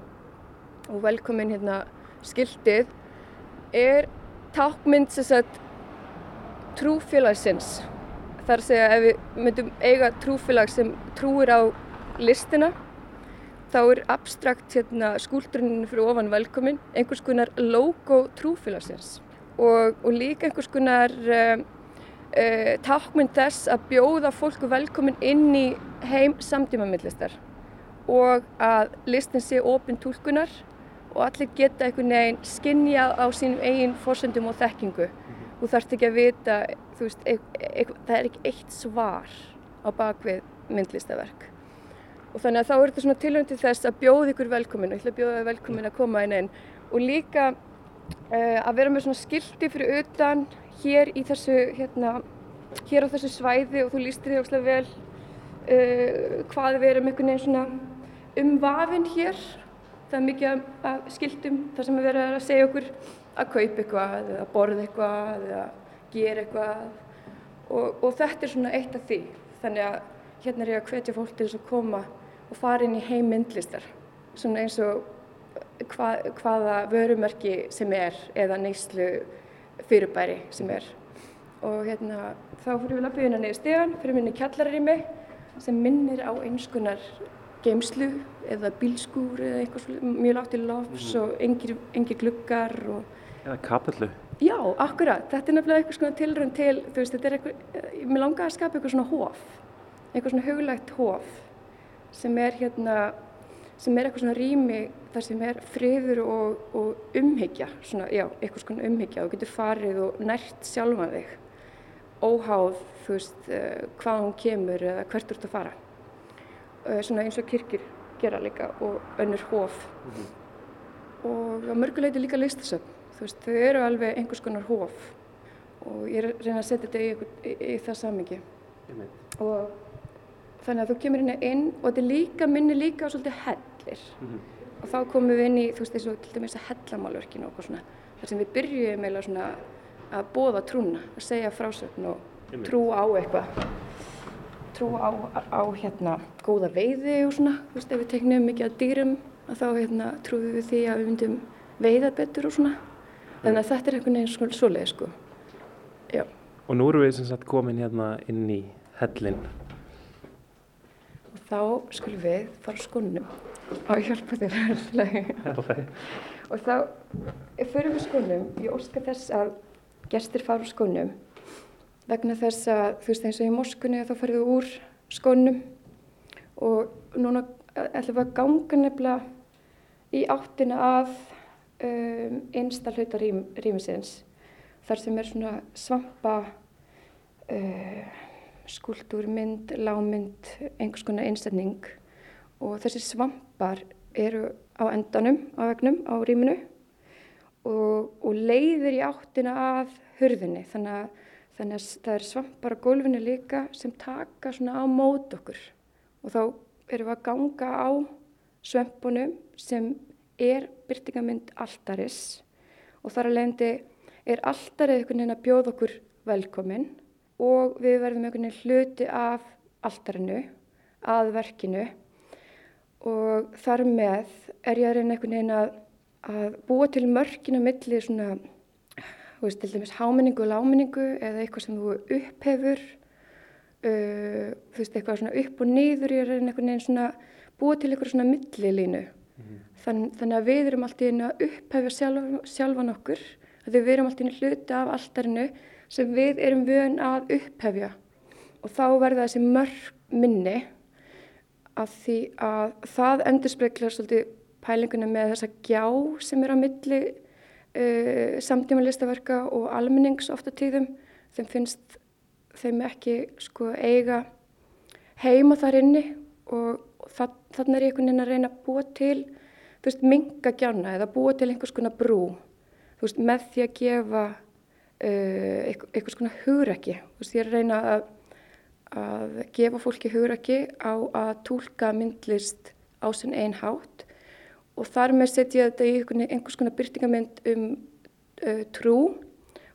og velkomin hérna skildið er tákmynd sem sagt trúfélagsins. Þar að segja ef við myndum eiga trúfélag sem trúir á listina þá er abstrakt hérna, skúldurinn fyrir ofan velkomin einhvers konar logo trúfélagsins. Og, og líka einhvers konar um, uh, tákmynd þess að bjóða fólku velkomin inn í heim samtímamillistar og að listin sé ofinn tólkunar og allir geta einhvern veginn skinnjað á sínum eigin fórsöndum og þekkingu. Þú þarfst ekki að vita, veist, e e það er ekki eitt svar á bakvið myndlistaverk. Og þannig að þá er þetta svona tilhörndi þess að bjóða ykkur velkomin ég ætla að bjóða velkomin að koma inn einn og líka uh, að vera með svona skildi fyrir utan hér í þessu, hérna, hér á þessu svæði og þú lístir því óslega vel uh, hvað við erum einhvern veginn svona umvafinn hér. Það er mikið af skildum þar sem við verðum að segja okkur að kaupa eitthvað eða borða eitthvað eða gera eitthvað og, og þetta er svona eitt af því. Þannig að hérna er ég að hvetja fólk til að koma og fara inn í heim myndlistar. Svona eins og hva, hvaða vörumerki sem er eða neyslu fyrirbæri sem er. Og hérna þá fyrir við lappið hérna niður stegan, fyrir minni kjallararými sem minnir á einskonar geimslu eða bílskúr eða eitthvað mjög látt í lofs mm. og engir, engir gluggar og... Eða kapallu. Já, akkurat. Þetta er nefnilega eitthvað svona tilrönd til, þú veist, þetta er eitthvað, mér langar að skapa eitthvað svona hóf, eitthvað svona huglægt hóf sem er hérna, sem er eitthvað svona rými þar sem er friður og, og umhyggja, svona, já, eitthvað svona umhyggja og getur farið og nært sjálfa þig, óháð, þú veist, uh, hvað hún kemur eða hvert þú ert að fara. Uh, svona eins og kirkir gera líka og önnur hóf mm -hmm. og á mörguleiti líka listasöfn. Þú veist, þau eru alveg einhvers konar hóf og ég reyna að setja þetta í, í, í það samingi og þannig að þú kemur hérna inn og þetta líka minni líka á svolítið hellir. Mm -hmm. og þá komum við inn í þú veist og til dæmis að hellamálverkinu og svona. Þar sem við byrjuðum eða svona að bóða trúna, að segja frásögn og trú á eitthvað trú á, á hérna góða veiði og svona, þú veist, ef við tegnum mikið að dýrum að þá hérna trúum við því að við myndum veiða betur og svona. Þannig að þetta er einhvern veginn svona svoleið sko. Já. Og nú erum við sem sagt komin hérna inn í hellin þá skulum við fara skónum. Og hjálpa þér og þá fyrir við skónum ég óska þess að gestir fara skónum vegna þess að þú veist eins og í moskunni þá við úr skónum og núna ætlum við að ganga nefnilega í áttina að um, einsta hluta rým, rýmisins þar sem er svona svampa uh, skúltúrmynd, lámynd, einhvers konar einstætning og þessi svampar eru á endanum á vegnum á rýminu og, og leiðir í áttina að hurðinni. Þannig að, þannig að það er svampar á gólfinu líka sem taka svona á mót okkur. Og þá erum við að ganga á svampunum sem er byrtingamind alltaris og þar að leiðandi er alltarið einhvern veginn að bjóða okkur velkomin og við verðum einhvern veginn hluti af alltarinu, að verkinu. Og þar með er ég að reyna einhvern veginn að, að búa til mörkina milli svona, til dæmis háminningu og láminningu eða eitthvað sem þú upphefur, uh, þú veist, eitthvað svona upp og niður, ég er einhvern veginn svona búa til eitthvað svona millilínu. Mm. Þann, þannig að við erum alltaf inn að upphefja sjálf, sjálfan okkur, að við erum alltaf inn að hluta af alltarinu sem við erum vön að upphefja og þá verða þessi mörg minni að því að það endur speklar svolítið pælinguna með þessa gjá sem er á milli uh, samtíma listaverka og almennings ofta tíðum þeim finnst þeim ekki sko eiga heima þar inni og, það, þannig er ég einhvern veginn að reyna að búa til þú veist minga gjána eða búa til einhvers konar brú. Þú veist með því að gefa uh, einhvers konar hugrekki. Þú veist ég er að reyna að að gefa fólki hugrakki á að tólka myndlist á sinn einn hátt og þar með setja þetta í einhvers konar byrtingamind um uh, trú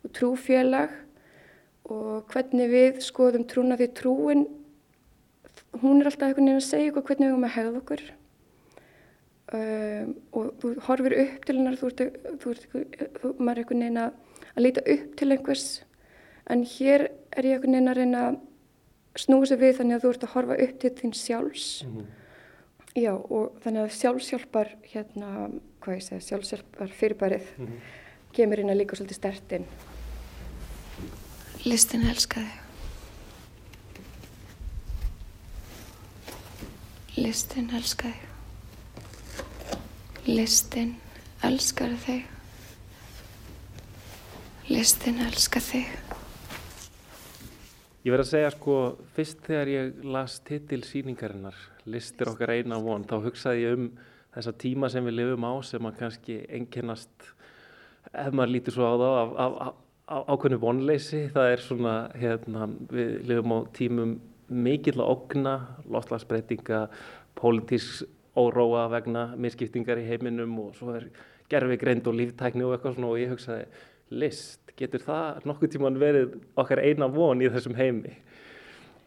og trúfélag og hvernig við skoðum trúna því trúin hún er alltaf einhvern veginn að segja okkur hvernig við erum að hegða okkur. Um, og þú horfir upp til hennar þú ert, þú ert, þú, maður er einhvern veginn að, að líta upp til einhvers. En hér er ég einhvern veginn að reyna að snúið sér við þannig að þú ert að horfa upp til þín sjálfs. Mm -hmm. Já og þannig að sjálfsjálfar hérna, hvað ég segja, sjálfsjálfar fyrirbærið mm -hmm. kemur inn að líka svolítið stertinn Listin elskaði Listin elskaði Listin elskaði þig. Listin elskaði þig Ég verði að segja sko, fyrst þegar ég las titil síningarinnar, listir okkar eina von, þá hugsaði ég um þessa tíma sem við lifum á sem að kannski enginnast, ef maður lítur svo á þá, af, af, af ákveðnu vonleysi. Það er svona, hérna, við lifum á tímum mikill að ogna, loftlagsbreytinga, pólitísk óróa vegna misskiptingar í heiminum og svo er gerfi greind og líftækni og eitthvað svona og ég hugsaði, list, getur það nokkuð tíman verið okkar eina von í þessum heimi?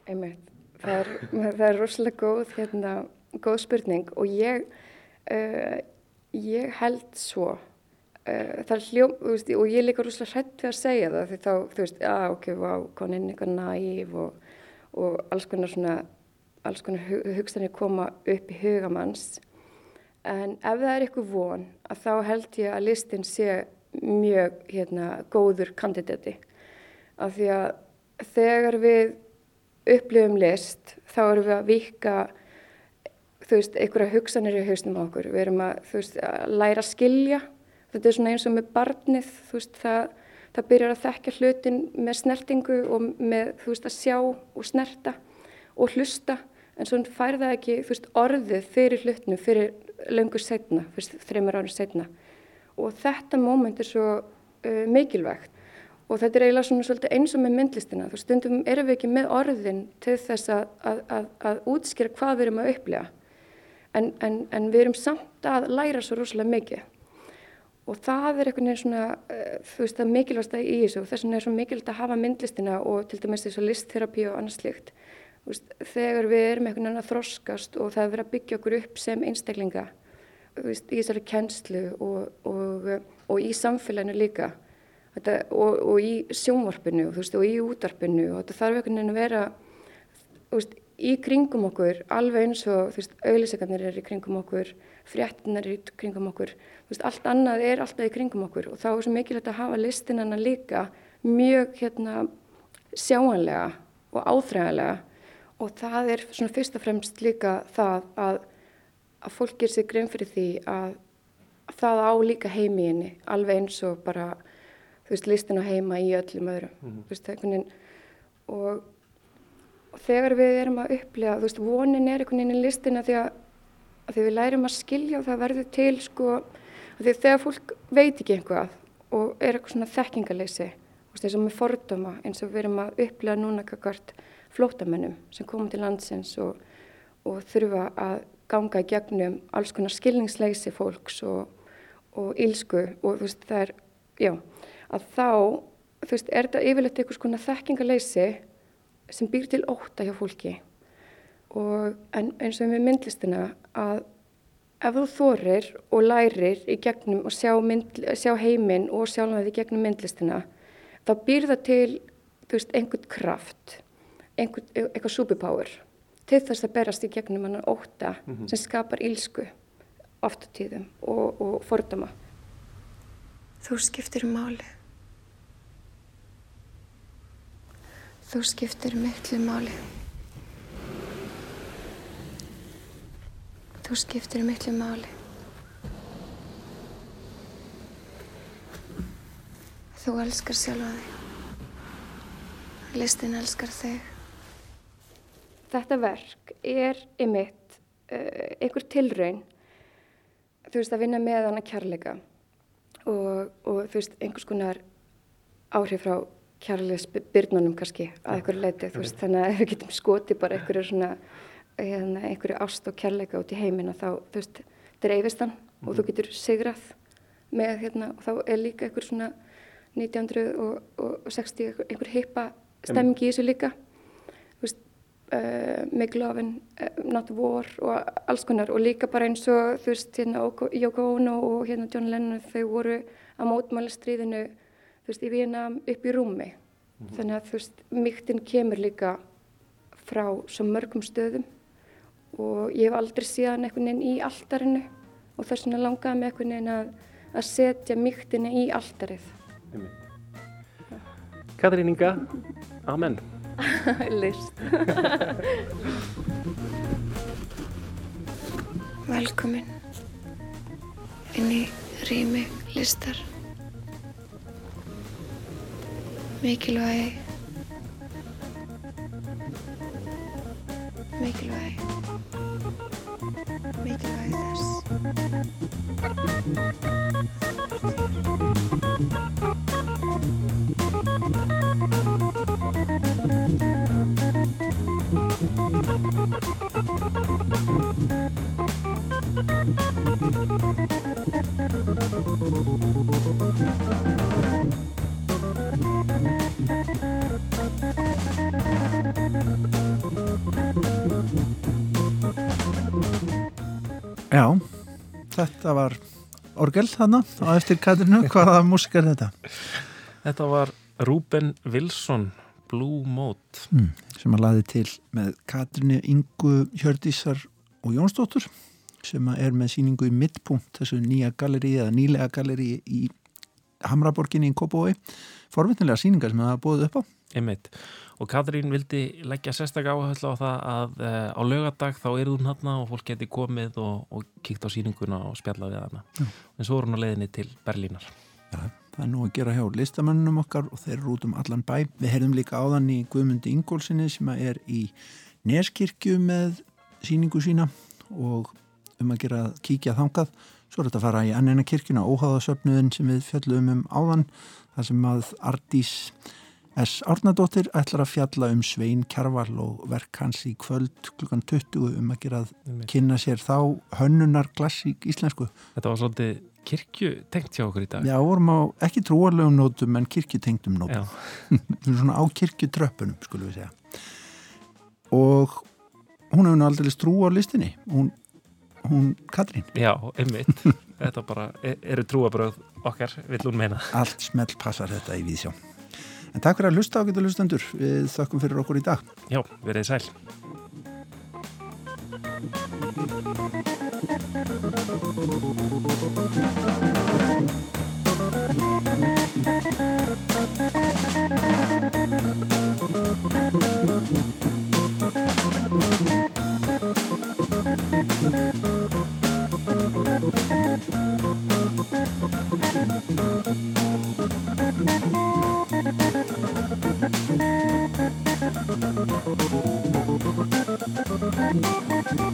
Einmitt, það er, [LAUGHS] það er rosalega góð, hérna, góð spurning og ég, uh, ég held svo, uh, það er hljóm, veist, og ég líka rosalega hrætt við að segja það því þá, þú veist, að ok, vá, konin eitthvað næf og, og alls konar svona, alls konar hugsanir koma upp í hugamanns en ef það er eitthvað von að þá held ég að listin sé mjög hérna, góður kandidati. Af því að þegar við upplifum list þá erum við að vika þú veist, einhverja hugsanir í hausnum á okkur. Við erum að, veist, að læra að skilja. Þetta er svona eins og með barnið þú veist, það, það byrjar að þekka hlutin með snertingu og með, þú veist, að sjá og snerta og hlusta. En svo fær það ekki, þú veist, orðið fyrir hlutinu fyrir löngu setna, fyrir þreymur árið setna og þetta móment er svo uh, mikilvægt. Og þetta er eiginlega svona svolítið eins og með myndlistina. Þú stundum erum við ekki með orðin til þess að, að, að, að útskýra hvað við erum að upplega en, en, en við erum samt að læra svo rosalega mikið. Og það er einhvern veginn svona uh, þú veist það mikilvægsta í þessu. Og þess vegna er svo mikilvægt að hafa myndlistina og til dæmis þess að listterapi og annars veist, þegar við erum einhvern veginn að þroskast og það er verið að byggja okkur upp sem einstaklinga veist, í þessari kennslu og, og, og í samfélaginu líka. Þetta, og, og í sjónvarpinu veist, og í útarpinu og þetta þarf einhvern veginn að vera veist, í kringum okkur, alveg eins og auðlýsingarnir eru í kringum okkur, fréttinar eru í kringum okkur, allt annað er alltaf í kringum okkur og þá er svo mikilvægt að hafa listinana líka mjög hérna sjáanlega og áþræðanlega og það er svona fyrst og fremst líka það að, að fólk ger sér grein fyrir því að, að það á líka heimi inni, alveg eins og bara, þú veist, listin á heima í öllum öðrum, mm -hmm. veist, veginn og og þegar við erum að upplega, þú veist, vonin er einhvern veginn í listina því að, að því við lærum að skilja og það verður til sko, því þegar fólk veit ekki einhvað og er eitthvað svona þekkingaleysi, veist, eins og með fordóma eins og við erum að upplega núna kakart flótamennum sem komum til landsins og, og þurfa að ganga í gegnum alls konar skilningsleysi fólks og, og ílsku og þú veist, það er, já, að þá, þú veist, er þetta yfirleitt eitthvað svona þekkingaleysi sem býr til óta hjá fólki. Og eins og með myndlistina að ef þú þorir og lærir í gegnum og sjá, mynd, sjá heiminn og sjálfnaði í gegnum myndlistina þá býr það til veist, einhvern kraft einhvern, eitthvað superpower til þess að berast í gegnum annan óta mm -hmm. sem skapar ílsku oft á tíðum og, og fordama Þú skiptir máli Þú skiptir miklu máli. Þú skiptir miklu máli. Þú elskar sjálfa þig. Listin elskar þig. Þetta verk er ymitt uh, einhver tilraun þú veist að vinna með hana kærleika og, og þú veist einhvers konar áhrif frá kærleisbyrnunum kannski að einhverju leiti þú veist þannig að við getum skoti bara einhverju svona hérna, einhverju ást og kærleika út í heiminn og þá þú veist dreifist hann mm -hmm. og þú mhm. getur sigrað með hérna og þá er líka einhver svona 1960 einhver heipa stemming í þessu líka uh, Make Love and uh, Not War og alls konar og líka bara eins og þú veist hérna Yoko Ono og hérna John Lennon þau voru að mótmæla stríðinu þú veist, í Vínam upp í rúmi. Mm -hmm. Þannig að þú veist, mýktinn kemur líka frá svo mörgum stöðum og ég hef aldrei síðan einhvern veginn í alltarinu og þess vegna langaði mig einhvern veginn að, að setja mýktinni í alltarið. Katrín Inga, amen. [LAUGHS] List. Velkomin inn í rými listar. mikilvægi mikilvægi mikilvægi þess þetta var orgel þannig á eftir Katrinu, [LAUGHS] hvaða músik er þetta? Þetta var Rúben Wilson Blue Mode mm, sem að laði til með Katrinu Ingu Hjördísar og Jónsdóttur sem er með síningu í middpunkt þessu nýja galleri eða nýlega galleri í Hamraborginni í Kópavói forvinnilega síningar sem það búið upp á Einmitt. Og Katrín vildi leggja sérstak áherslu á það að e, á lögadag þá er hún hérna og fólk geti komið og, og kíkt á síninguna og spjalla við hana. Já. en svo er hún á leiðinni til Berlínar. Já, það er nú að gera hjá listamennunum okkar og þeir eru út um allan bæ. Við heyrðum líka áðan í Guðmundi Ingólsinni sem er í Neskirkju með síningu sína og um að gera kíkja þangað. Svo er þetta að fara í annina kirkuna, óháðasöfnuðin sem við fjöldum um áðan, þar sem að Ardís S. Árnadóttir ætlar að fjalla um Svein Kjarval og verk hans í kvöld klukkan 20 um að gera að kynna sér þá hönnunar klassík íslensku. Þetta var svolítið kirkjutengt hjá okkur í dag. Já, vorum á ekki trúarlegum nótum en kirkjutengtum nótum. [LAUGHS] Svona á kirkjutröppunum, skulum við segja. Og hún hefur náttúrulega trú á listinni. Hún hún Katrín Já, einmitt, [LAUGHS] þetta bara e- eru trúabröð okkar, vill hún meina Allt smelt passar þetta í vísjá En takk fyrir að hlusta og geta hlustandur. Við þakkum fyrir okkur í dag. Já, verið sæl. Thank you.